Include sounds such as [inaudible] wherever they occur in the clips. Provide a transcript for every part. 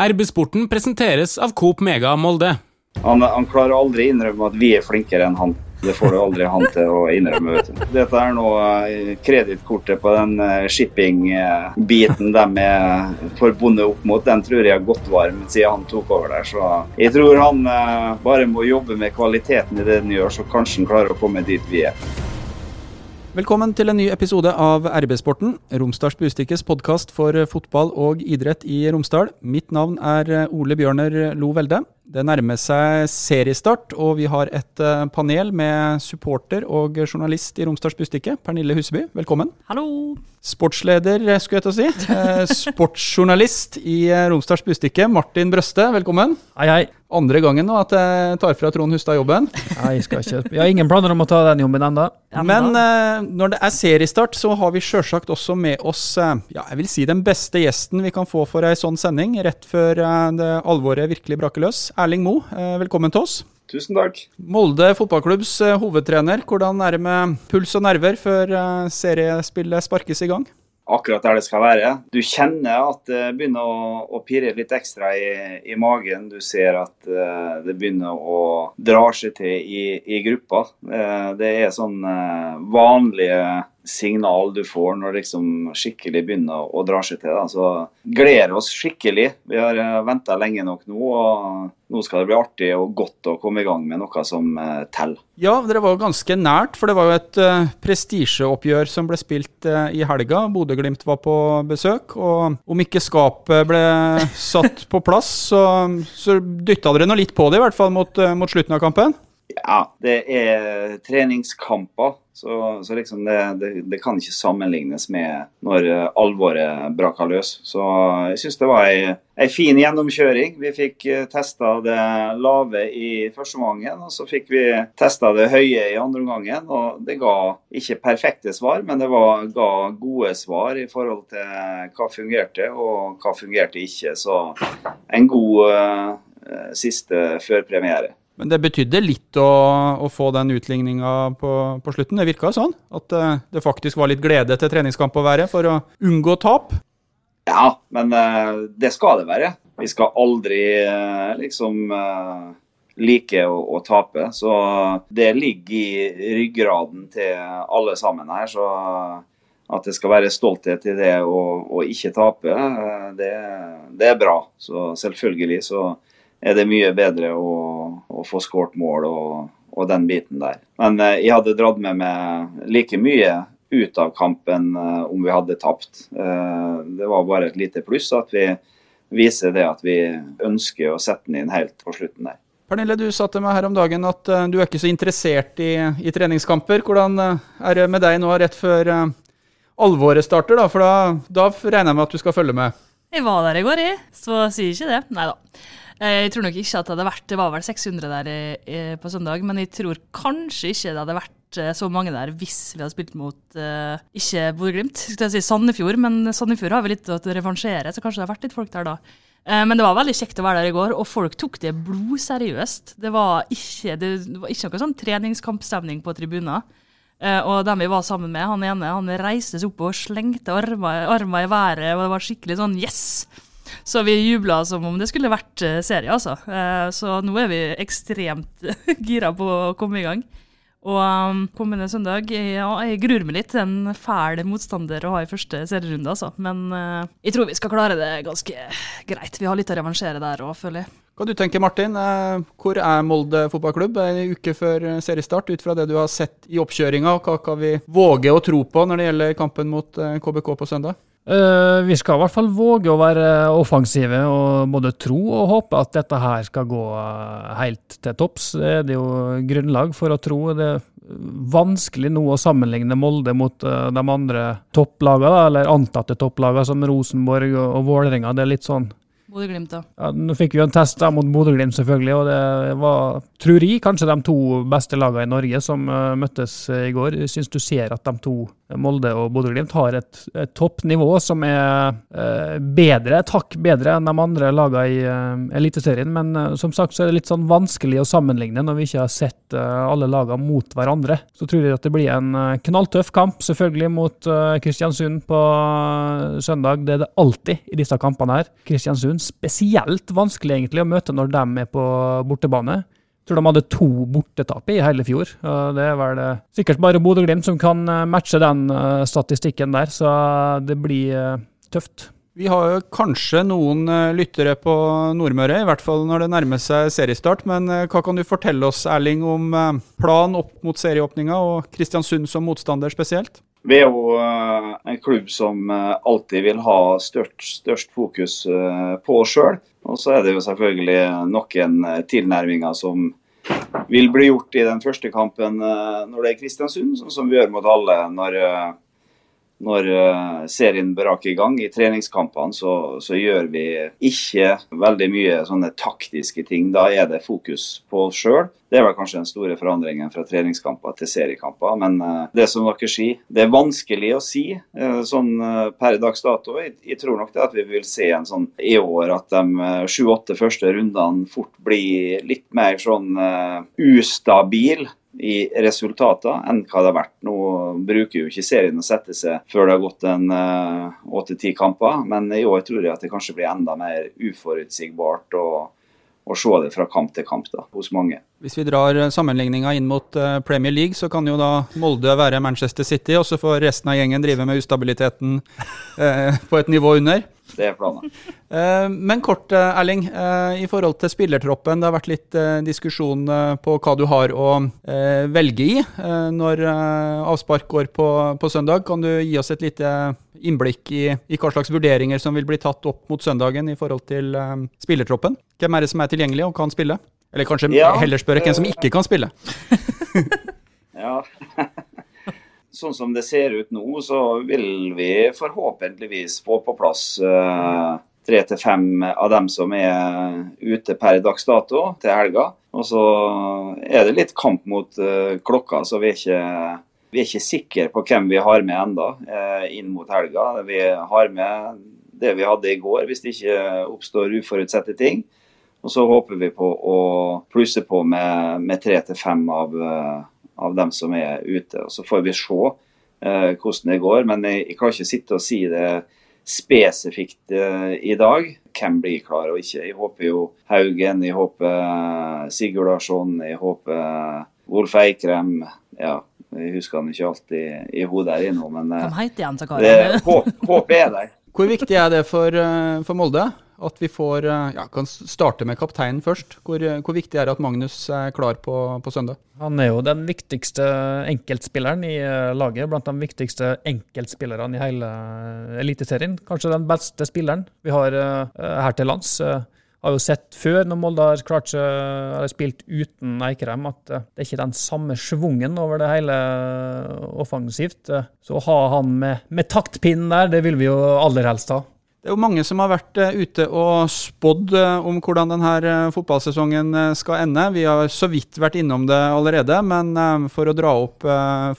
RB-sporten presenteres av Coop Mega Molde. Han, han klarer aldri å innrømme at vi er flinkere enn han. Det får du aldri han til å innrømme. vet du. Dette er nå eh, kredittkortet på den eh, shipping-biten de er forbundet opp mot. Den tror jeg har gått varm siden han tok over der. Så jeg tror han eh, bare må jobbe med kvaliteten i det han gjør, så kanskje han klarer å komme dit vi er. Velkommen til en ny episode av RB-sporten, Romsdals Bustikkes podkast for fotball og idrett i Romsdal. Mitt navn er Ole Bjørner Lo Velde. Det nærmer seg seriestart, og vi har et eh, panel med supporter og journalist i Romsdals Bustikke. Pernille Huseby, velkommen. Hallo. Sportsleder, skulle jeg til å si. Eh, sportsjournalist i eh, Romsdals Bustikke, Martin Brøste, velkommen. Hei, hei. Andre gangen nå at jeg tar fra Trond Hustad jobben. Nei, jeg skal ikke. Jeg har ingen planer om å ta den jobben ennå. Men eh, når det er seriestart, så har vi sjølsagt også med oss uh, ja, jeg vil si den beste gjesten vi kan få for ei sånn sending, rett før uh, det alvoret virkelig braker løs. Erling Moe, eh, velkommen til oss. Tusen takk. Molde fotballklubbs eh, hovedtrener, hvordan er det med puls og nerver før eh, seriespillet sparkes i gang? akkurat der det skal være. Du kjenner at det begynner å, å pirre litt ekstra i, i magen. Du ser at uh, det begynner å dra seg til i, i gruppa. Uh, det er sånn uh, vanlige signal du får når det liksom skikkelig begynner å dra seg til. Da. Så gleder oss skikkelig. Vi har uh, venta lenge nok nå, og nå skal det bli artig og godt å komme i gang med noe som uh, teller. Ja, dere var ganske nært, for det var jo et uh, prestisjeoppgjør som ble spilt uh, i helga. Bodø-Glimt var på besøk, og om ikke skapet ble satt på plass, så, så dytta dere nå litt på det, i hvert fall mot, uh, mot slutten av kampen. Ja, det er treningskamper, så, så liksom det, det, det, kan ikke sammenlignes med når alvoret braker løs. Så jeg syns det var ei, ei, fin gjennomkjøring. Vi fikk testa det lave i første omgangen, og så fikk vi testa det høye i andre omgangen. Og det ga ikke perfekte svar, men det var, ga gode svar i forhold til hva fungerte og hva fungerte ikke. Så en god uh, siste før premiere. Men det betydde litt å, å få den utligninga på, på, slutten. Det virka sånn? At uh, det faktisk var litt glede til treningskamp å være for å unngå tap? Ja, men uh, det skal det være. Vi skal aldri uh, liksom like å, å, tape. Så det ligger i ryggraden til alle sammen her. Så at det skal være stolthet i det å, å ikke tape, det, det er bra. Så selvfølgelig så er det mye bedre å, å få skåret mål og, og, den biten der. Men eh, jeg hadde dratt med meg like mye ut av kampen eh, om vi hadde tapt. Eh, det var bare et lite pluss at vi viser det at vi ønsker å sette den inn helt på slutten der. Pernille, du sa til meg her om dagen at uh, du er ikke så interessert i, i treningskamper. Hvordan uh, er det med deg nå rett før uh, alvoret starter? da? For da, da regner jeg med at du skal følge med. Jeg var der i går, jeg, så sier ikke det. Nei da. Jeg tror nok ikke at det hadde vært Det var vel 600 der i, på søndag, men jeg tror kanskje ikke det hadde vært eh, så mange der hvis vi hadde spilt mot ikke Bodø-Glimt, skulle jeg si Sandefjord, men Sandefjord har vi litt å revansjere, så kanskje det har vært litt folk der da. Men det var veldig kjekt å være der i går, og folk tok det blodseriøst. Det var ikke, det var ikke noe sånn treningskampstemning på tribuner. Og dem vi var sammen med, han ene han reiste seg opp og slengte armer i været, og det var skikkelig sånn yes! Så vi jubla som om det skulle vært serie, altså. Så nå er vi ekstremt [laughs] gira på å komme i gang. Og um, kommende søndag ja, Jeg gruer meg litt en fæl motstander å ha i første serierunde, altså. Men uh, jeg tror vi skal klare det ganske greit. Vi har litt å revansjere der òg, føler jeg. Hva du tenker Martin? Hvor er Molde fotballklubb en uke før seriestart, ut fra det du har sett i oppkjøringa? Hva kan vi våge å tro på når det gjelder kampen mot KBK på søndag? Uh, vi skal i hvert fall våge å være offensive og både tro og håpe at dette her skal gå helt til topps. Det er jo grunnlag for å tro. Det er vanskelig nå å sammenligne Molde mot uh, de andre topplagene, eller antatte topplagene som Rosenborg og Vålerenga. Det er litt sånn Bodø-Glimt, da. Ja, nå fikk vi jo en test da mot Bodø-Glimt, selvfølgelig. og Det var, tror jeg, kanskje de to beste lagene i Norge som uh, møttes uh, i går. Jeg syns du ser at de to, Molde og Bodø-Glimt, har et, et, toppnivå som er uh, bedre, et hakk bedre enn de andre lagene i Eliteserien. Men som sagt så er det litt sånn vanskelig å sammenligne når vi ikke har sett alle lagene mot hverandre. Så tror jeg at det blir en knalltøff kamp, selvfølgelig mot Kristiansund på søndag. Det er det alltid i disse kampene her. Kristiansund spesielt vanskelig egentlig å møte når de er på bortebane. Jeg tror de hadde to bortetap i hele fjor. og Det er vel eh, sikkert bare Bodø-Glimt som kan eh, matche den eh, statistikken der, så det blir tøft. Vi har jo kanskje noen lyttere på Nordmøre, i hvert fall når det nærmer seg seriestart. Men hva kan du fortelle oss, Erling, om planen opp mot serieåpninga, og Kristiansund som motstander spesielt? Vi er jo uh, en klubb som uh, alltid vil ha størst, størst fokus uh, på oss sjøl. Og så er det jo selvfølgelig noen tilnærminger som vil bli gjort i den første kampen når det er Kristiansund, sånn som vi gjør mot alle når når eh, serien braker i gang. I treningskampene så, så, gjør vi ikke veldig mye sånne taktiske ting. Da er det fokus på oss sjøl. Det er vel kanskje den store forandringen fra treningskamper til seriekamper. Men uh, det som dere sier, det er vanskelig å si uh, sånn per dags dato. Jeg, jeg, tror nok det at vi vil se en sånn i år at de sju-åtte første rundene fort blir litt mer sånn ustabil i resultater enn hva det har vært. Nå bruker jo ikke serien å sette seg før det har gått en eh, åtte-ti kamper, men i år tror jeg at det kanskje blir enda mer uforutsigbart å, å se det fra kamp til kamp da, hos mange. Hvis vi drar eh, sammenligninga inn mot uh, Premier League, så kan jo da Molde være Manchester City, og så får resten av gjengen drive med ustabiliteten [laughs] eh, på et nivå under. Det er planen. Eh, men kort, eh, Erling. Eh, I forhold til spillertroppen. Det har vært litt diskusjon på hva du har å velge i når avspark går på, på søndag. Kan du gi oss et lite innblikk i, i, hva slags vurderinger som vil bli tatt opp mot søndagen i forhold til spillertroppen? Hvem er det som er tilgjengelig og kan spille? Eller kanskje ja, heller spørre hvem som ikke kan spille? [laughs] ja [laughs] sånn som det ser ut nå, så vil vi forhåpentligvis få på plass eh, tre til fem av dem som er ute per dags dato til helga. Og så er det litt kamp mot uh, klokka, så vi er, ikke, vi er ikke sikre på hvem vi har med enda uh, inn mot helga. Vi har med det vi hadde i går, hvis det ikke oppstår uforutsette ting. Og så håper vi på å plusse på med, med tre til fem av, uh, av dem som er ute. og Så får vi se eh, hvordan det går. Men jeg, jeg kan ikke sitte og si det spesifikt eh, i dag. Hvem blir klar og ikke. Jeg håper jo Haugen, jeg håper eh, Sigurd Larsson, jeg håper eh, Wolf Eikrem. Ja, jeg husker han ikke alltid i hodet her inne, men eh, heter han, det, håp, håp er der. Hvor viktig er det for, for Molde? At vi får ja, kan starte med kapteinen først. Hvor, hvor, viktig er det at Magnus er klar på, på, søndag? Han er jo den viktigste enkeltspilleren i eh, laget. Blant de viktigste enkeltspillerne i hele Eliteserien. Kanskje den beste spilleren vi har her til lands. Har jo sett før, når Molde har klart seg, eller spilt uten Eikrem, at det er ikke den samme schwungen over det hele offensivt. Så å ha han med, med taktpinnen der, det vil vi jo aller helst ha. Det er jo mange som har vært uh, ute og spådd uh, om hvordan denne uh, fotballsesongen skal ende. Vi har så vidt vært innom det allerede, men for å dra opp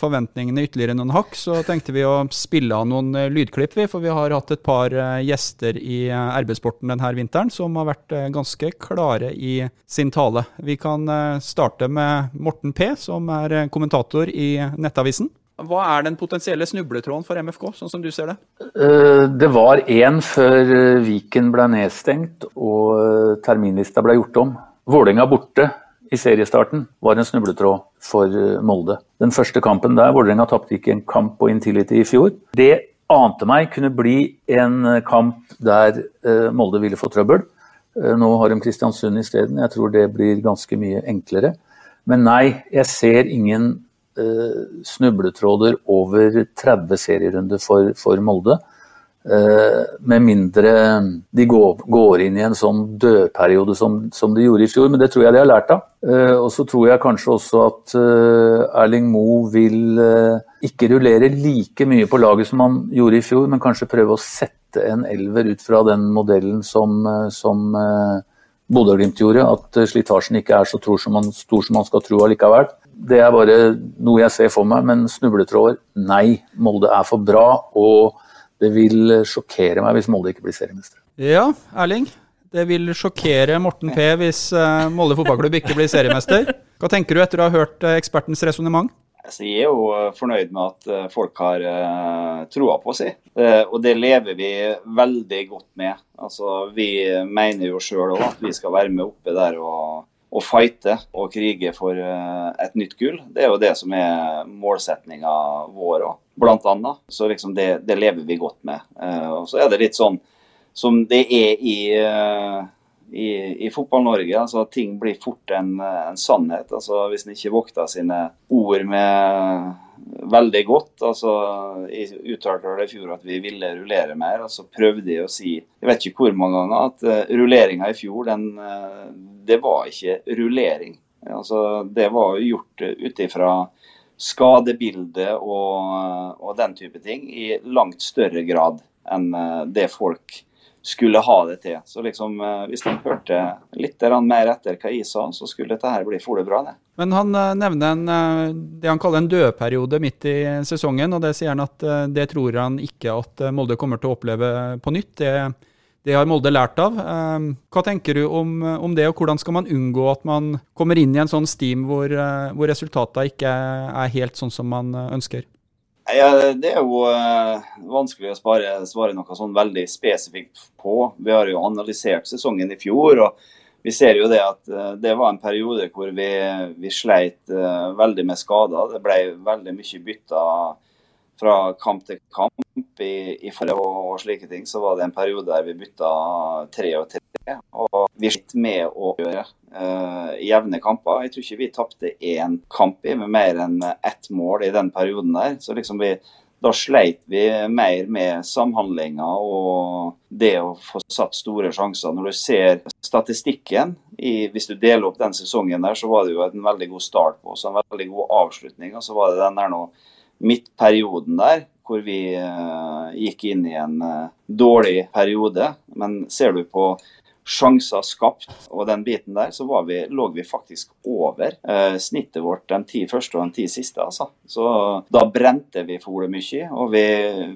forventningene ytterligere noen hakk, så tenkte vi å spille av noen lydklipp, vi. For vi har hatt et par gjester i RB-sporten denne vinteren som har vært ganske klare i sin tale. Vi kan starte med Morten P, som er kommentator i Nettavisen. Hva er den potensielle snubletråden for MFK, sånn som du ser det? Eh, det var én før eh, Viken ble nedstengt og eh, terminlista ble gjort om. Vålerenga borte i seriestarten var en snubletråd for Molde. Den første kampen der, Vålerenga tapte ikke en kamp på Intility i fjor. Det ante meg kunne bli en kamp der Molde ville få trøbbel. Nå har de Kristiansund isteden. Jeg tror det blir ganske mye enklere. Men nei, jeg ser ingen snubletråder over 30 serierunder for, for Molde. Uh, med mindre de går, går, inn i en sånn dødperiode som, som, de gjorde i fjor. Men det tror jeg de har lært av. Uh, og så tror jeg kanskje også at uh, Erling Moe vil ikke rullere like mye på laget som han gjorde i fjor, men kanskje prøve å sette en elver ut fra den modellen som, som Bodø-Glimt gjorde. At slitasjen ikke er så stor som man, stor som man skal tro allikevel. Det er bare noe jeg ser for meg, men snubletråder nei. Molde er for bra, og det vil sjokkere meg hvis Molde ikke blir seriemester. Ja, Erling. Det vil sjokkere Morten P hvis uh, Molde fotballklubb ikke blir seriemester. Hva tenker du etter å ha hørt uh, ekspertens resonnement? Altså, jeg er jo fornøyd med at folk har uh, troa på seg, uh, og det lever vi veldig godt med. Altså, vi mener jo sjøl òg at vi skal være med oppe der og, og fighte og krige for uh, et nytt gull. Det er jo det som er målsetninga vår òg, blant annet. Så liksom det, det, lever vi godt med. og så er det litt sånn som det er i i, i Fotball-Norge. altså Ting blir fort en, en sannhet. altså Hvis en ikke vokter sine ord med veldig godt. altså Jeg uttalte det i fjor at vi ville rullere mer. og Så prøvde jeg å si jeg vet ikke hvor mange ganger at rulleringa i fjor, den, det var ikke rullering. altså Det var gjort ut ifra skadebildet og, og, den type ting i langt større grad enn det folk skulle ha det til. Så liksom, eh, hvis de hørte litt mer etter hva jeg sa, så skulle dette her bli fole bra, det. Men han eh, nevner en, eh, det han kaller en dødperiode midt i sesongen, og det sier han at det tror han ikke at Molde kommer til å oppleve på nytt. Det, det har Molde lært av. Hva tenker du om, om, det, og hvordan skal man unngå at man kommer inn i en sånn steam hvor, hvor resultatene ikke er helt sånn som man ønsker? Ja, det er jo vanskelig å spare, svare noe sånn veldig spesifikt på. Vi har jo analysert sesongen i fjor. og vi ser jo det at det var en periode hvor vi, vi sleit veldig med skader. Det ble veldig mye bytta fra kamp til kamp i, i forhold og, og slike ting. Så var det en periode der vi bytta tre og tre. Og vi slitt med å gjøre uh, jevne kamper. Jeg tror ikke vi tapte én kamp i med mer enn ett mål i den perioden der. Så liksom vi, da sleit vi mer med samhandlinga og det å få satt store sjanser. Når du ser statistikken, i, hvis du deler opp den sesongen der, så var det jo en veldig god start på oss, en veldig god avslutning. Og så var det den der nå midtperioden der hvor vi uh, gikk inn i en uh, dårlig periode. Men ser du på sjanser skapt og den biten der, så vi, lå vi faktisk over eh, snittet vårt de ti første og de ti siste. altså. Så da brente vi for mye, og vi,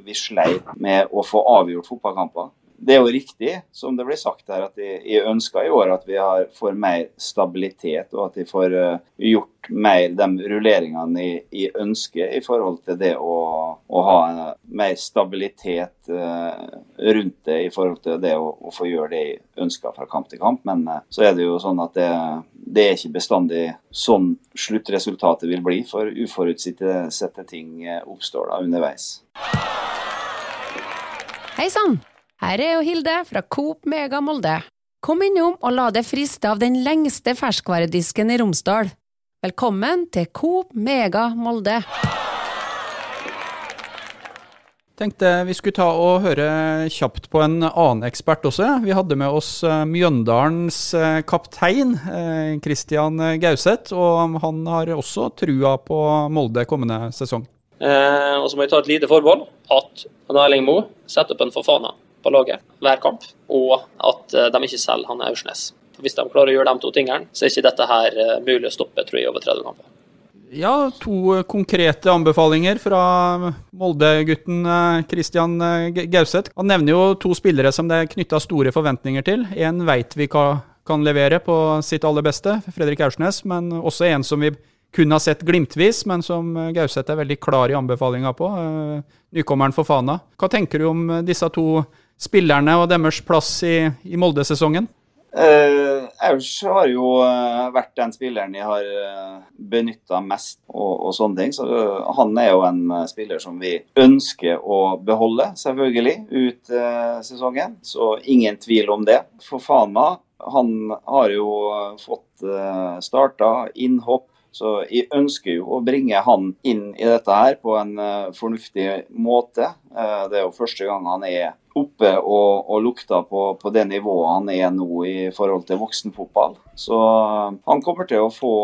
vi sleit med å få avgjort fotballkamper det er jo riktig, som det blir sagt her, at jeg ønsker i år at vi har, får mer stabilitet, og at vi får uh, gjort mer de rulleringene jeg, ønsker i forhold til det å, å ha mer stabilitet uh, rundt det i forhold til det å, å, få gjøre det jeg ønsker fra kamp til kamp. Men uh, så er det jo sånn at det, det er ikke bestandig sånn sluttresultatet vil bli, for uforutsette ting oppstår da underveis. Hei sann! Her er jo Hilde fra Coop Mega Molde. Kom innom og la deg friste av den lengste ferskvaredisken i Romsdal. Velkommen til Coop Mega Molde. Tenkte vi skulle ta og høre kjapt på en annen ekspert også. Vi hadde med oss eh, Mjøndalens eh, kaptein, eh, Gauseth. Og han har også trua på Molde kommende sesong. Eh, og så må jeg ta et lite forbehold at Erling Moe setter opp en Fofana på laget hver kamp, og at eh, de ikke selger han Aursnes. Hvis de klarer å gjøre de to tingene, så er ikke dette her eh, mulig å stoppe tror jeg, over 30 kamper. Ja, to konkrete anbefalinger fra Molde-gutten eh, Christian Gauseth. Han nevner jo to spillere som det er knytta store forventninger til. En veit vi kan levere på sitt aller beste, Fredrik Aursnes, men også en som vi kun har sett glimtvis, men som Gauseth er veldig klar i anbefalinga på. Nykommeren for Fana. Hva tenker du om disse to spillerne og deres plass i, i Molde-sesongen? Uh, har jo uh, vært den spilleren jeg har uh, benytta mest, og, og, sånne ting. Så uh, han er jo en spiller som vi ønsker å beholde, selvfølgelig, ut sesongen. Så ingen tvil om det. For Fana, han har jo fått uh, starta innhopp så jeg ønsker jo å bringe han inn i dette her på en fornuftig måte. Det er jo første gang han er oppe og, og lukta på, på, det nivået han er nå i forhold til voksenfotball. Så uh, han kommer til å få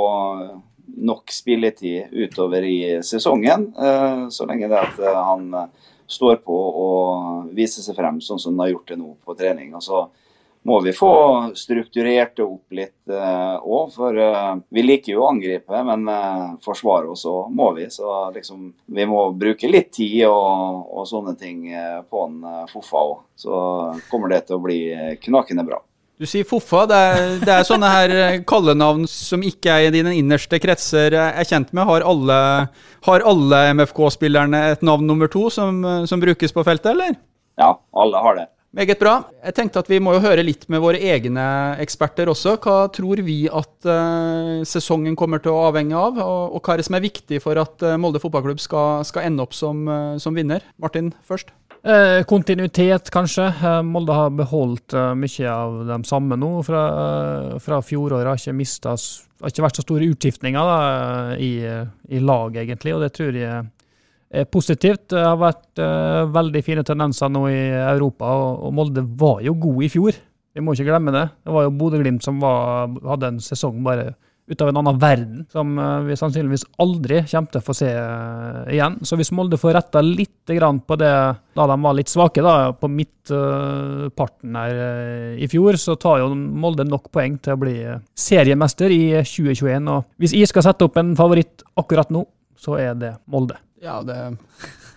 nok spilletid utover i sesongen, så lenge det at han står på og viser seg frem sånn som han har gjort det nå på trening. Og så må vi få strukturert det opp litt òg. Uh, for uh, vi liker jo å angripe, men uh, forsvare oss òg må vi. Så liksom, vi må bruke litt tid og, og sånne ting på en Foffa òg. Så kommer det til å bli knakende bra. Du sier Foffa. Det er, det er sånne her eh, kallenavn som ikke er i dine innerste kretser er kjent med. Har alle, alle MFK-spillerne et navn nummer to som, som brukes på feltet, eller? Ja, alle har det. Meget bra. Jeg tenkte at Vi må jo høre litt med våre egne eksperter også. Hva tror vi at uh, sesongen kommer til å avhenge av, og, og, hva er det som er viktig for at uh, Molde fotballklubb skal, skal ende opp som, uh, som vinner? Martin først. Eh, kontinuitet, kanskje. Molde har beholdt eh, mye av de samme nå fra, fra fjoråret. Har ikke mistet, har ikke vært så store utskiftninger i, i lag, egentlig, og det tror jeg positivt. Det har vært uh, veldig fine tendenser nå i Europa, og, Molde var jo god i fjor. Vi må ikke glemme det. Det var jo Bodø-Glimt som var, hadde en sesong bare ut av en annen verden, som eh, vi sannsynligvis aldri kommer til å få se eh, igjen. Så hvis Molde får retta litt på det da de var litt svake da, på midtparten her eh, i fjor, så tar jo Molde nok poeng til å bli seriemester i 2021. Og hvis jeg skal sette opp en favoritt akkurat nå, så er det Molde. Ja, det er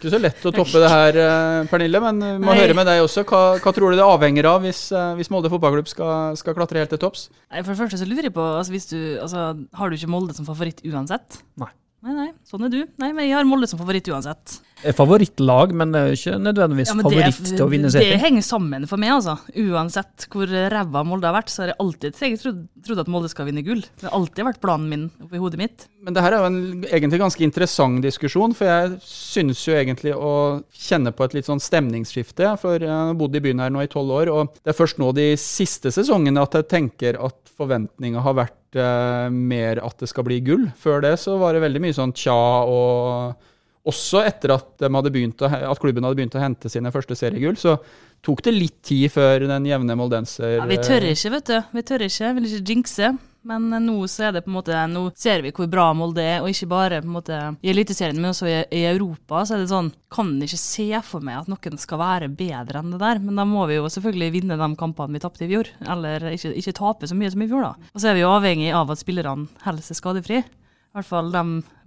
ikke så lett å toppe det her, eh, Pernille, men vi må Nei. høre med deg også. Hva, hva, tror du det avhenger av hvis, eh, hvis Molde fotballklubb skal, skal, klatre helt til topps? Nei, For det første så lurer jeg på, altså, du, altså, har du ikke Molde som favoritt uansett? Nei. Nei, nei, sånn er du. Nei, men Jeg har Molde som favoritt uansett. Favorittlag, men det er ikke nødvendigvis ja, favoritt det, til å vinne serien. Det henger sammen for meg, altså. Uansett hvor ræva Molde har vært, så har jeg alltid jeg trodd, trodd at Molde skal vinne gull. Det har alltid vært planen min oppi hodet mitt. Men det her er jo en egentlig ganske interessant diskusjon, for jeg synes jo egentlig å kjenne på et litt sånn stemningsskifte. For jeg har bodd i byen her nå i tolv år, og det er først nå de siste sesongene at jeg tenker at forventninga har vært uh, mer at det skal bli gull. Før det så var det veldig mye sånn tja og også etter at, å, at, klubben hadde begynt å hente sine første seriegull, så tok det litt tid før den jevne moldenser ja, Vi tør ikke, vet du. Vi tør ikke. Vil ikke jinxe. Men nå så er det på en måte, nå ser vi hvor bra Molde er, og ikke bare måte i Eliteserien, men også i, i, Europa. så er det sånn, Kan ikke se for meg at noen skal være bedre enn det der. Men da må vi jo selvfølgelig vinne de kampene vi tapte i fjor. Eller ikke, ikke tape så mye som i fjor, da. Og så er vi jo avhengig av at spillerne holder seg skadefrie. I hvert fall de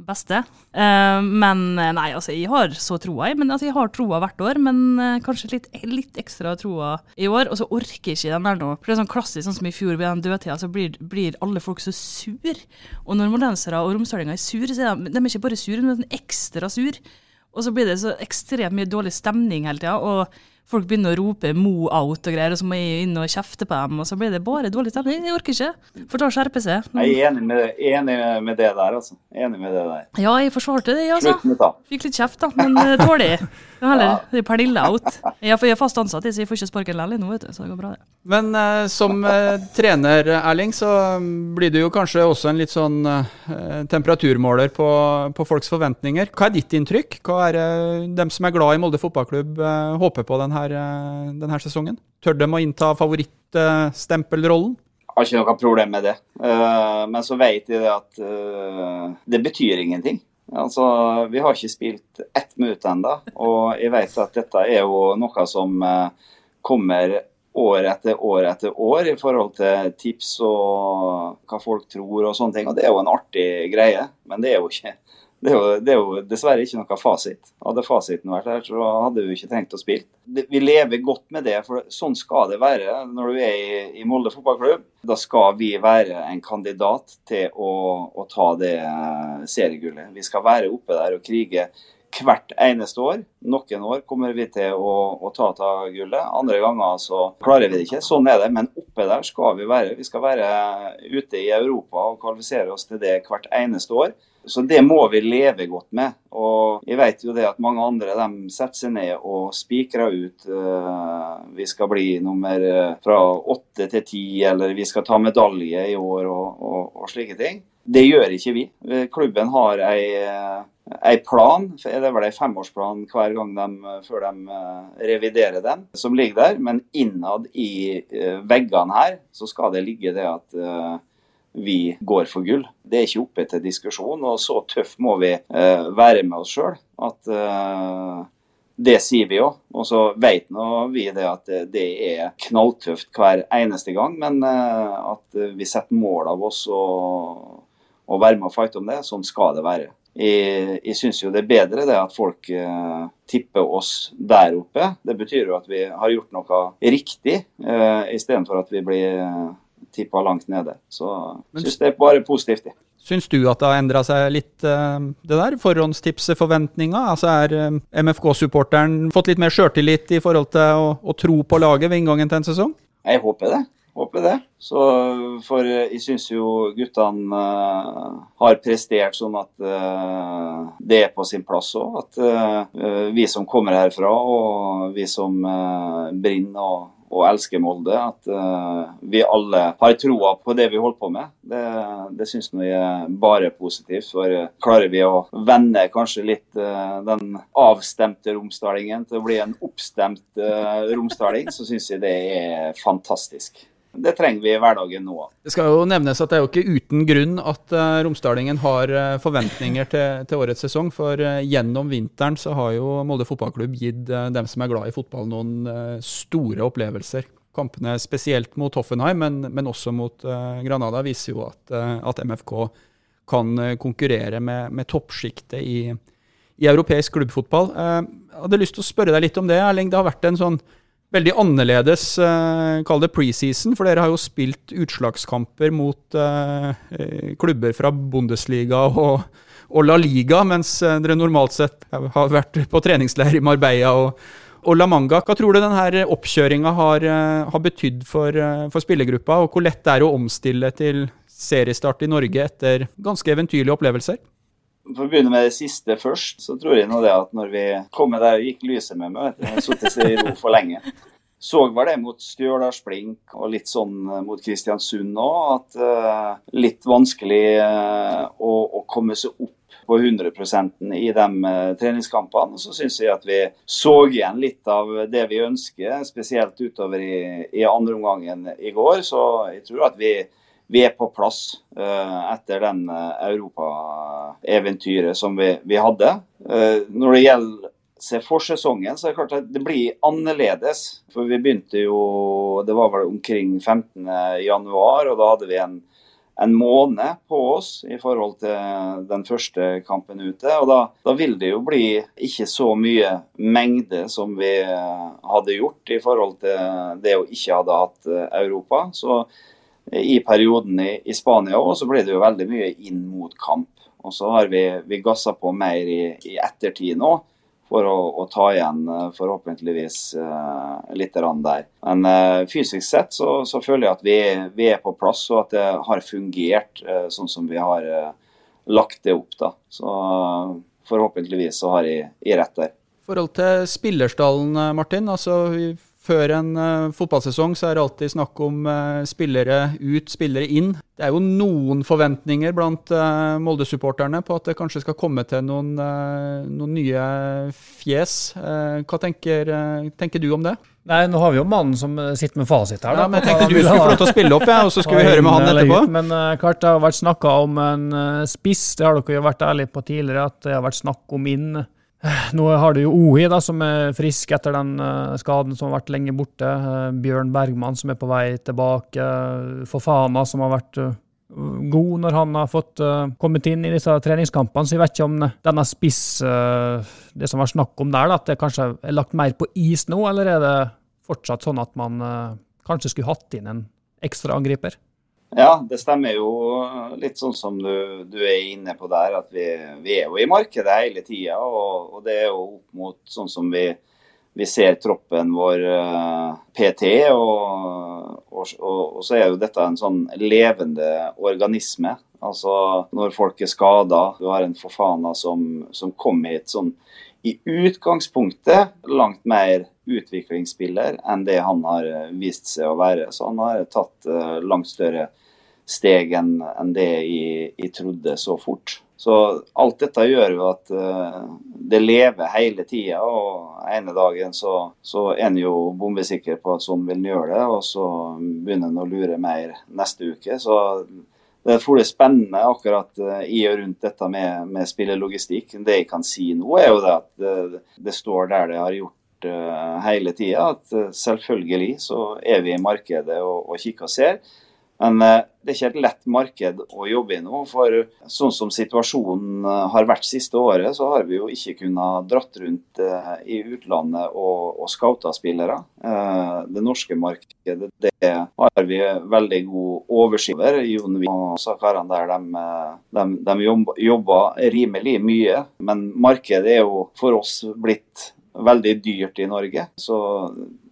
beste. Uh, men eh, nei, altså jeg har så troa, men altså, jeg har troa hvert år. Men uh, kanskje litt, litt, ekstra troa i år. Og så orker jeg ikke den der nå. For det er sånn klassisk, sånn som i fjor ved den dødtida, så blir, blir, alle folk så sur. Og når mordensere og romsdalinger er sur, så er de, de er ikke bare sur, men ekstra sur. Og så blir det så ekstremt mye dårlig stemning hele tida. Folk begynner å rope 'mo out' og greier, og så må jeg inn og kjefte på dem, og så blir det bare dårlig stemning. Jeg orker ikke. Får ta og skjerpe seg. Jeg er enig med, enig med, det der, altså. Enig med det der. Ja, jeg forsvarte det, altså. Fikk litt kjeft, da, men tåler jeg. [laughs] Heller, det er Pernille out. Jeg er fast ansatt, så jeg får ikke sparken likevel nå, vet du, så det går bra, det. Men uh, som uh, trener, Erling, så blir du jo kanskje også en litt sånn temperaturmåler på, på, folks forventninger. Hva er ditt inntrykk? Hva er dem som er glad i Molde fotballklubb, håper på denne denne, denne sesongen? Tør de å innta favorittstempelrollen? Jeg har ikke noe problem med det. Eh, men så vet jeg at eh, det betyr ingenting. Altså, Vi har ikke spilt ett minutt ennå, og jeg vet at dette er jo noe som eh, kommer år etter år etter år i forhold til tips og hva folk tror og sånne ting. Og det er jo en artig greie, men det er jo ikke det er, jo, det er, jo, dessverre ikke noe fasit. Hadde fasiten vært her, så hadde vi ikke trengt å spille. Vi lever godt med det, for sånn skal det være når du er i, i Molde fotballklubb. Da skal vi være en kandidat til å, å ta det eh, seriegullet. Vi skal være oppe der og krige hvert eneste år. Noen år kommer vi til å, å ta av gullet, andre ganger så klarer vi det ikke. Sånn er det, men oppe der skal vi være. Vi skal være ute i Europa og kvalifisere oss til det hvert eneste år. Så det må vi leve godt med. Og jeg vet jo det at mange andre de setter seg ned og spikrer ut uh, vi skal bli nummer uh, fra åtte til ti, eller vi skal ta medalje i år og, og, og, slike ting. Det gjør ikke vi. Klubben har ei, ei plan, det er vel ei femårsplan hver gang de, før de reviderer den, som ligger der. Men innad i veggene her så skal det ligge det at vi går for gull. Det er ikke oppe til diskusjon, og så tøff må vi være med oss sjøl at det sier vi jo. Og så vet nå vi det at det er knalltøft hver eneste gang, men at vi setter mål av oss og, og være med og fighte om det, sånn skal det være. jeg, jeg syns jo det er bedre det at folk eh, tipper oss der oppe. Det betyr jo at vi har gjort noe riktig, eh, istedenfor at vi blir eh, tippa langt nede. Så jeg syns det er bare positivt. Syns du at det har endra seg litt, eh, det der? Forhåndstipset, forventninga? Altså Er eh, MFK-supporteren fått litt mer sjøltillit i forhold til å, å tro på laget ved inngangen til en sesong? Jeg håper det. Håper det. Så, for jeg syns jo guttene uh, har prestert sånn at uh, det er på sin plass òg. At uh, vi som kommer herfra, og vi som brenner og og elsker Molde. At vi alle har troa på det vi holder på med. Det, det syns jeg er bare positivt. For klarer vi å vende kanskje litt den avstemte romsdalingen til å bli en oppstemt romsdaling, så syns jeg det er fantastisk det trenger vi i hverdagen nå. Det skal jo nevnes at det er jo ikke uten grunn at uh, romsdalingen har uh, forventninger til, til, årets sesong. For uh, gjennom vinteren så har jo Molde fotballklubb gitt dem som er glad i fotball, noen store opplevelser. Kampene spesielt mot Hoffenheim, men, men også mot Granada, viser jo at, at MFK kan konkurrere med, med toppsjiktet i, i, europeisk klubbfotball. Jeg hadde lyst til å spørre deg litt om det, Erling. Det har vært en sånn veldig annerledes, uh, kall det preseason, for dere har jo spilt utslagskamper mot uh, klubber fra Bundesliga og, og, La Liga, mens dere normalt sett har vært på treningsleir i Marbella og, og La Manga. Hva tror du denne oppkjøringa har, har betydd for, for spillergruppa, og hvor lett det er å omstille til seriestart i Norge etter ganske eventyrlige opplevelser? For å begynne med det siste først, så tror jeg nå det at når vi kom med der, gikk lyset med meg. vet du, i ro for lenge. Så var det mot Stjørdalsblink og litt sånn eh, mot Kristiansund òg, at uh, litt vanskelig uh, å, å, komme seg opp på 100% i de uh, treningskampene. Så syns jeg at vi så igjen litt av det vi ønsker, spesielt utover i, i andre omgangen i går. Så jeg tror at vi vi er på plass uh, etter den uh, europaeventyret som vi, vi hadde. Uh, når det gjelder se forsesongen, så er det klart at det blir annerledes. For vi begynte jo Det var vel omkring 15.1, og da hadde vi en, en måned på oss i forhold til den første kampen ute. Og da, da, vil det jo bli ikke så mye mengde som vi hadde gjort i forhold til det å ikke hadde hatt Europa. Så i perioden i, i Spania òg, så ble det jo veldig mye inn mot kamp. Og så har vi, vi gassa på mer i, i ettertid nå for å, å, ta igjen eh, forhåpentligvis uh, litt der. Men uh, fysisk sett så, så, føler jeg at vi, vi, er på plass, og at det har fungert uh, sånn som vi har lagt det opp. da. Så forhåpentligvis så har jeg, jeg rett der. I forhold til spillerstallen, Martin. altså før en uh, fotballsesong så er det alltid snakk om uh, spillere ut, spillere inn. Det er jo noen forventninger blant uh, Molde-supporterne på at det kanskje skal komme til noen, noen nye fjes. hva tenker, tenker, du om det? Nei, Nå har vi jo mannen som sitter med fasit her. Da. Ja, men Jeg tenkte du skulle få lov til å spille opp, ja, og så skulle vi [laughs] høre med han etterpå. Men klart det har vært snakka om en spiss, det har dere jo vært ærlige på tidligere, at det har vært snakk om inn. Nå har du jo Ohi, da, som er frisk etter den uh, skaden som har vært lenge borte. Uh, Bjørn Bergman, som er på vei tilbake. Uh, Fofana, som har vært god når han har fått kommet inn i disse treningskampene. Så jeg vet ikke om denne spiss, det som var snakk om der, da, at det kanskje er lagt mer på is nå, eller er det fortsatt sånn at man kanskje skulle hatt inn en ekstra angriper? Ja, det stemmer jo litt sånn som du, du er inne på der. At vi, vi er jo i markedet hele tida. Og, og, det er jo opp mot sånn som vi, vi ser troppen vår uh, eh, PT. Og, og, og, så er jo dette en sånn levende organisme. Altså når folk er skada. Du har en forfana som, som kom hit sånn i utgangspunktet langt mer utviklingsspiller enn det han har eh, vist seg å være. Så han har tatt uh, langt større steg enn det jeg, trodde så fort. Så alt dette gjør jo at uh, det lever hele tida, og ene dagen så, så er en jo bombesikker på at sånn vil en gjøre det, og så begynner en å lure mer neste uke. Så det er spennende akkurat uh, i og rundt dette med, med spillelogistikk. Det jeg kan si nå, er jo det at det, det står der det har gjort uh, hele tida, at selvfølgelig så er vi i markedet og, og kikker og ser. Men eh, det er ikke et lett marked å jobbe i nå. For sånn som situasjonen eh, har vært siste året, så har vi jo ikke kunnet dratt rundt eh, i utlandet og, og scouta spillere. Det norske markedet det har vi veldig god oversikt over. Jon Wien og Sakarene der de, de, de jobber rimelig mye. Men markedet er jo for oss blitt veldig dyrt i Norge. Så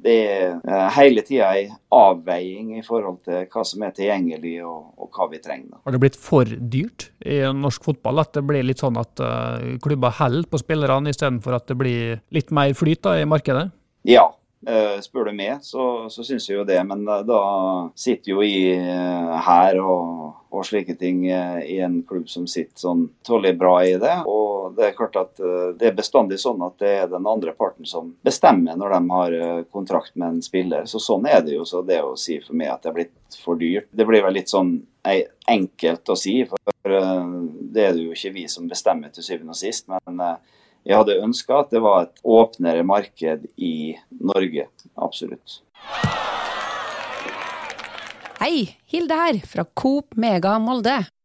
det er eh, hele tida ei avveiing i forhold til hva som er tilgjengelig og, og, hva vi trenger. Har det blitt for dyrt i norsk fotball? At det blir litt sånn at uh, klubber holder på spillerne istedenfor at det blir litt mer flyt da, i markedet? Ja, Uh, spør du meg, så, så syns jeg jo det. Men da sitter jo jeg her og, og, slike ting i en klubb som sitter sånn tålelig bra i det. Og det er klart at det er bestandig sånn at det er den andre parten som bestemmer når de har kontrakt med en spiller. Så sånn er det jo. Så det å si for meg at det er blitt for dyrt, det blir vel litt sånn enkelt å si. For det er det jo ikke vi som bestemmer til syvende og sist. men jeg hadde ønska at det var et åpnere marked i Norge. Absolutt. Hei, Hilde her, fra Coop Mega Molde.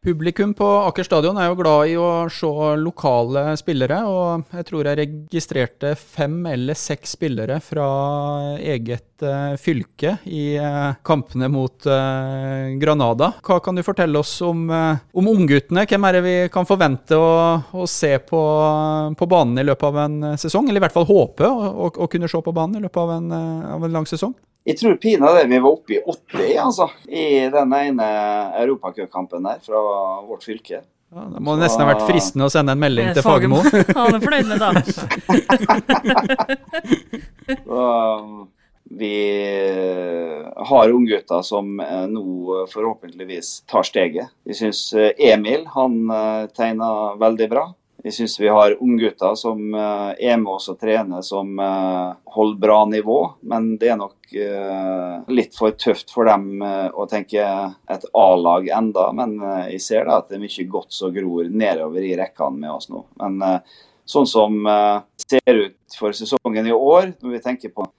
Publikum på Aker stadion er jo glad i å se lokale spillere, og jeg tror jeg registrerte fem eller seks spillere fra eget uh, fylke i uh, kampene mot uh, Granada. Hva kan du fortelle oss om, om ungguttene? Hvem er det vi kan forvente å, å se på, på, banen i løpet av en sesong? Eller i hvert fall håpe å, å, å kunne se på banen i løpet av en, av en lang sesong? Jeg tror pinadø vi var oppe i 80 altså, i den ene europacupkampen der fra vårt fylke. Ja, det må så... nesten ha vært fristende å sende en melding til Fagermo. [laughs] Han er fornøyd med det. [laughs] vi har unggutter som eh, nå forhåpentligvis tar steget. Vi syns eh, Emil han eh, tegner veldig bra. Jeg syns vi har unggutter som er med oss og trener, som holder bra nivå. Men det er nok uh, litt for tøft for dem å tenke et A-lag enda, men jeg ser da at det er mye godt som gror nedover i rekkene med oss nå. Men sånn som ser ut for sesongen i år, når vi tenker på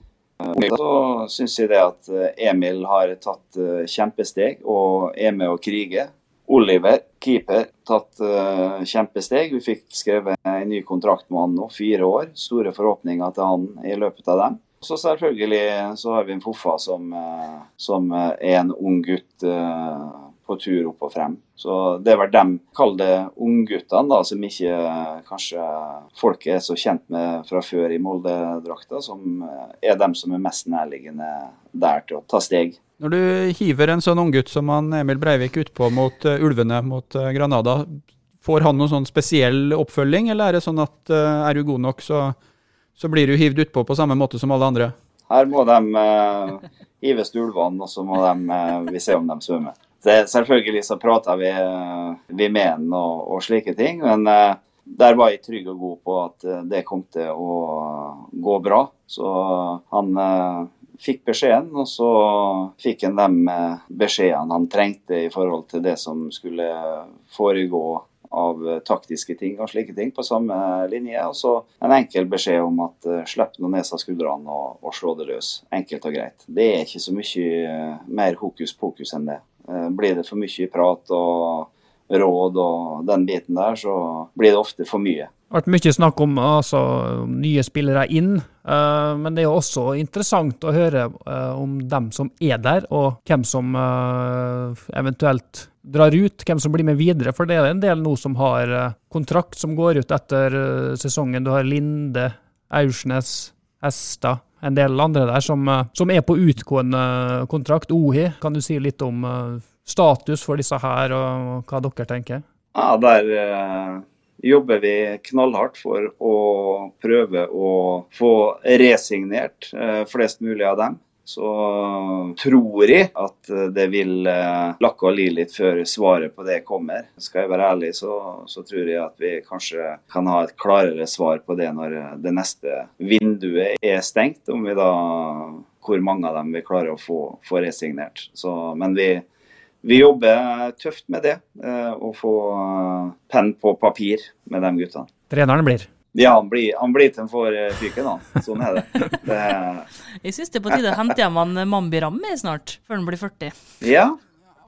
så syns jeg det at Emil har tatt kjempesteg og er med å krige. Oliver, keeper, tatt uh, kjempesteg. Vi fikk skrevet en ny kontrakt med han nå, fire år. Store forhåpninger til han i løpet av dem. Så selvfølgelig så har vi en Foffa som, uh, som er en ung gutt uh, på tur opp og frem. Så det er vel dem, kall det ungguttene, som ikke kanskje folk er så kjent med fra før i Molde-drakta, som er dem som er mest nærliggende der til å ta steg. Når du hiver en sånn unggutt som han Emil Breivik utpå mot uh, ulvene mot uh, Granada, får han noen sånn spesiell oppfølging, eller er det sånn at uh, er du god nok, så så blir du hivd utpå på samme måte som alle andre. Her må de uh, hives til ulvene, og så må de, uh, vi se om de svømmer. Det, selvfølgelig så prater vi, vi med ham og, og, slike ting, men der var jeg trygg og god på at det kom til å gå bra. Så han fikk beskjeden, og så fikk han de beskjedene han trengte i forhold til det som skulle foregå av eh, taktiske ting og slike ting på samme linje. Og så en enkel beskjed om at uh, slipp nå ned av skuldrene og, og, slå det løs. Enkelt og greit. Det er ikke så mye mer hokus pokus enn det. Blir det for mye prat og råd og den biten der, så blir det ofte for mye. Det har vært mye snakk om altså, nye spillere inn, uh, men det er jo også interessant å høre uh, om dem som er der, og hvem som uh, eventuelt drar ut, hvem som blir med videre. For det er en del nå som har kontrakt som går ut etter sesongen. Du har Linde, Aursnes, Hestad, en del andre der som, som er på utgående kontrakt. Ohi, kan du si litt om status for disse her, og hva dere tenker? Ja, der jobber vi knallhardt for å prøve å få resignert eh, flest mulig av dem. Så tror jeg at det vil eh, lakke og li litt før svaret på det kommer. Skal jeg være ærlig, så, så, tror jeg at vi kanskje kan ha et klarere svar på det når det neste vinduet er stengt. Om vi da hvor mange av dem vi klarer å få, få resignert. Så, men vi, vi jobber tøft med det, eh, å få eh, penn på papir med de guttene. Treneren blir. Ja, han blir, han blir til han får eh, fyken, da. Sånn er det. det [laughs] Jeg syns det er på tide å hente hjem han Mambi Rammi snart, før han blir 40. ja,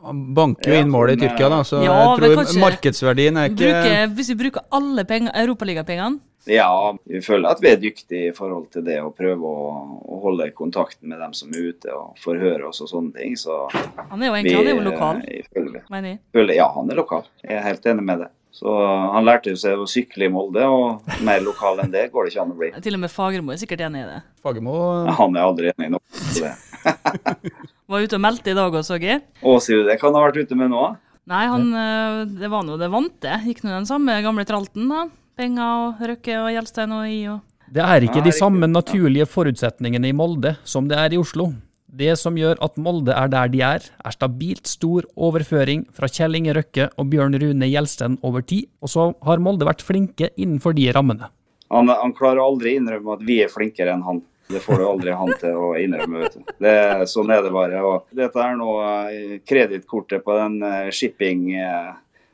Han banker jo inn målet i Tyrkia, da, så Ja, jeg tror markedsverdien er ikke Bruker, hvis vi bruker alle penger, europaligapengene Ja, vi føler at vi er dyktige i forhold til det å prøve å, å holde kontakten med dem som er ute og forhøre oss og sånne ting. Så Han er jo egentlig han er jo lokal, eh, føler, mener jeg. føler, ja, han er lokal. Jeg er helt enig med det. Så han lærte jo seg å sykle i Molde, og mer lokal enn det går det ikke an å bli. Til og med Fagermo er sikkert enig i det. Fagermo Han er aldri enig i noe. [laughs] [laughs] Var ute og meldte i dag òg, så jeg. Å, sier du det? Hva han har vært ute med nå? Nei, han, eh, det var nå det vante. Gikk nå den samme gamle tralten, da. Penger og Røkke og Gjelstein og I og Det er ikke de samme naturlige forutsetningene i Molde som det er i Oslo. Det som gjør at Molde er der de er, er stabilt stor overføring fra Kjell Inge Røkke og Bjørn Rune Gjelsten over tid, og så har Molde vært flinke innenfor de rammene. Han, han klarer aldri å innrømme at vi er flinkere enn han. Det får du aldri han til å innrømme. vet du. Det, sånn er det bare. Og dette er nå eh, kredittkortet på den eh,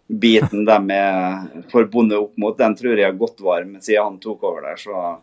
shipping-biten de er forbundet opp mot. Den tror jeg har gått varm siden han tok over der. Så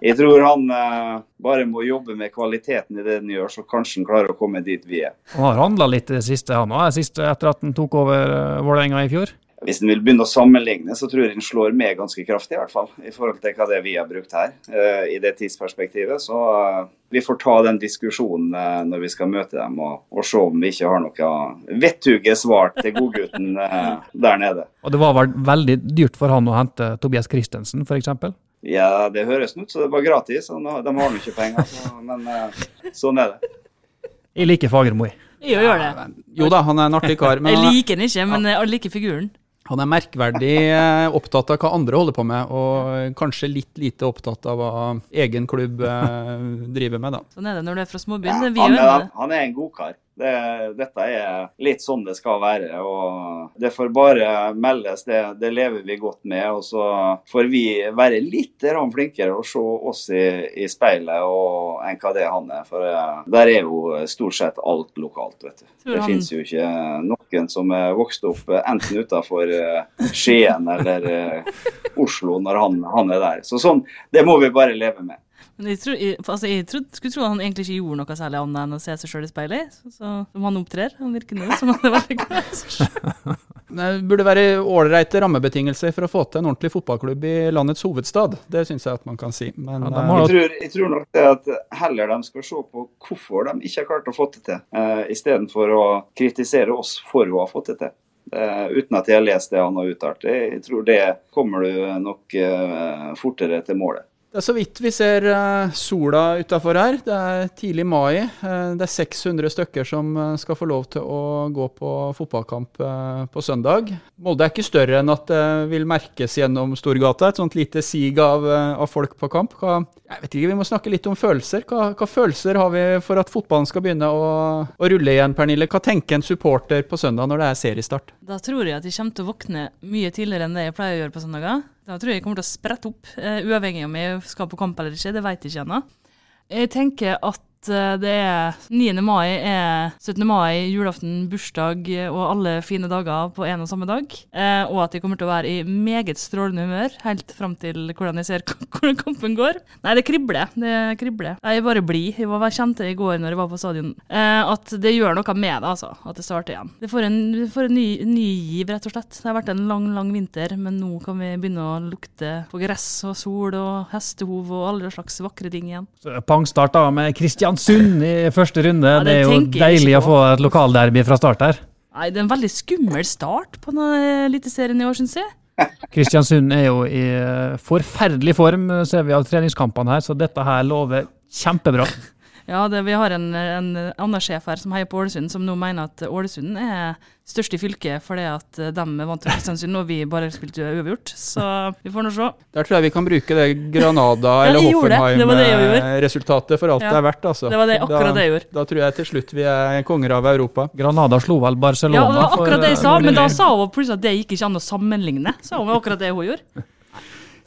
jeg tror han eh, bare må jobbe med kvaliteten i det han gjør, så kanskje han klarer å komme dit vi er. Han har handla litt det siste, han òg, etter at han tok over uh, Vålerenga i fjor. Hvis en vil begynne å sammenligne, så tror jeg den slår med ganske kraftig, i hvert fall. I forhold til hva det vi har brukt her, eh, i det tidsperspektivet. Så eh, vi får ta den diskusjonen eh, når vi skal møte dem, og, og se om vi ikke har noe vettuge svar til godgutten der nede. Og det var vel veldig dyrt for han å hente Tobias Christensen, f.eks. Ja, det høres ut så det var gratis, og de har nå ikke penger, så, men sånn er det. Jeg liker Fagermo. jeg. Jeg gjør det. Jo da, han er en artig kar, men Jeg er, liker den ikke, men jeg liker figuren. Han er merkverdig eh, opptatt av hva andre holder på med, og kanskje litt lite opptatt av hva egen klubb eh, driver med, da. Sånn er det når du er fra småbyen. Er Han er, han er en godkar. Det, dette er litt sånn det skal være. og Det får bare meldes, det, det lever vi godt med. og Så får vi være litt flinkere og se oss i, i speilet og, enn hva det han er. For eh, der er jo stort sett alt lokalt. vet du. Det han- finnes jo ikke noen som er vokst opp eh, enten utafor Skien eller eh, Oslo når han, han er der. Så sånn, det må vi bare leve med. Men jeg, tror, jeg, altså jeg trodde, skulle tro han egentlig ikke gjorde noe særlig annet enn å se seg sjøl i speilet. Så, så, som han opptrer. Han virker nå som han er veldig glad i seg sjøl. [laughs] Det burde være ålreite rammebetingelser for å få til en ordentlig fotballklubb i landets hovedstad. Det syns jeg at man kan si. Men Ja, eh, Jeg tror, jeg tror nok det at heller de skal se på hvorfor de ikke har klart å få det til, uh, istedenfor å kritisere oss for å ha fått det til. Uh, uten at jeg har lest det han har uttalt. Jeg tror det kommer du nok uh, fortere til målet. Det er så vidt vi ser eh, sola utafor her. Det er tidlig mai. Eh, det er 600 stykker som eh, skal få lov til å gå på fotballkamp på søndag. Molde er ikke større enn at det vil merkes gjennom Storgata. Et sånt lite sig av, av folk på kamp. Hva, jeg vet ikke, Vi må snakke litt om følelser. Hva, hva følelser har vi for at fotballen skal begynne å, å rulle igjen, Pernille? Hva tenker en supporter på søndag når det er seriestart? Da tror jeg at de kommer til å våkne mye tidligere enn det jeg pleier å gjøre på søndager. Da tror jeg jeg kommer til å sprette opp, eh, uavhengig om jeg skal på kamp eller ikke. Det vet jeg ikke ennå. Jeg tenker at eh, det er 9. mai er 17. mai, julaften, bursdag eh, og alle fine dager på en og samme dag. Eh, og at jeg kommer til å være i meget strålende humør helt fram til hvordan jeg ser [laughs] hvordan kampen går. Nei, det kribler. Det kribler. Jeg er bare blid. Jeg var kjente i går når jeg var på stadion, at det gjør noe med det, altså. At det starter igjen. Det får en, det får en ny, ny giv, rett og slett. Det har vært en lang, lang vinter, men nå kan vi begynne å lukte på gress og sol og hestehov og alle slags vakre ting igjen. Så Pangstart da med Kristiansund i første runde. Ja, det det er jo deilig å få et lokalderby fra start her. Nei, det er en veldig skummel start på eliteserien i år, syns jeg. Kristiansund er jo i forferdelig form, ser vi av treningskampene her, så dette her lover kjempebra. Ja, det, vi har en, en annen sjef her som heier på Ålesund, som nå mener at Ålesund er størst i fylket fordi at de vant til Kristiansund, og vi bare spilte uavgjort. Så vi får nå se. Der tror jeg vi kan bruke det Granada Ja, eller. Hoffenheim-resultatet for alt Ja. det er verdt. Altså. Det var det, akkurat da, det jeg gjorde. Da tror jeg til slutt vi er konger av Europa. Granada slo vel Barcelona Ja, det var akkurat det jeg eh, sa, men da sa hun plutselig at det gikk ikke an å sammenligne. Sa hun akkurat det hun gjorde.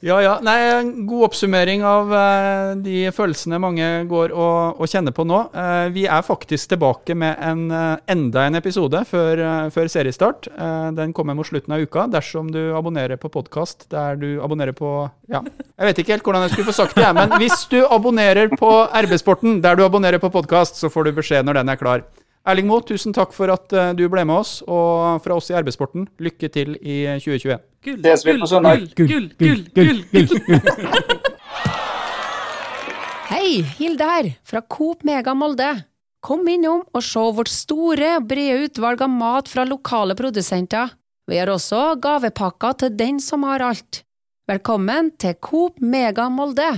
Ja, ja. Nei, god oppsummering av eh, de følelsene mange går og, og kjenner på nå. Eh, vi er faktisk tilbake med en, eh, enda en episode før, eh, før seriestart. Eh, den kommer mot slutten av uka, dersom du abonnerer på podkast der du abonnerer på Ja, jeg vet ikke helt hvordan jeg skulle få sagt det, men hvis du abonnerer på RB-sporten der du abonnerer på podkast, så får du beskjed når den er klar. Erling Moe, tusen takk for at eh, du ble med oss, og fra oss i RB-sporten, lykke til i 2021. Gull, gull, gull, gull, gull, gull, gull, gull. [laughs] Hei, Hilde her, fra Coop Mega Molde. Kom innom og se vårt store og brede utvalg av mat fra lokale produsenter. Vi har også gavepakker til den som har alt. Velkommen til Coop Mega Molde.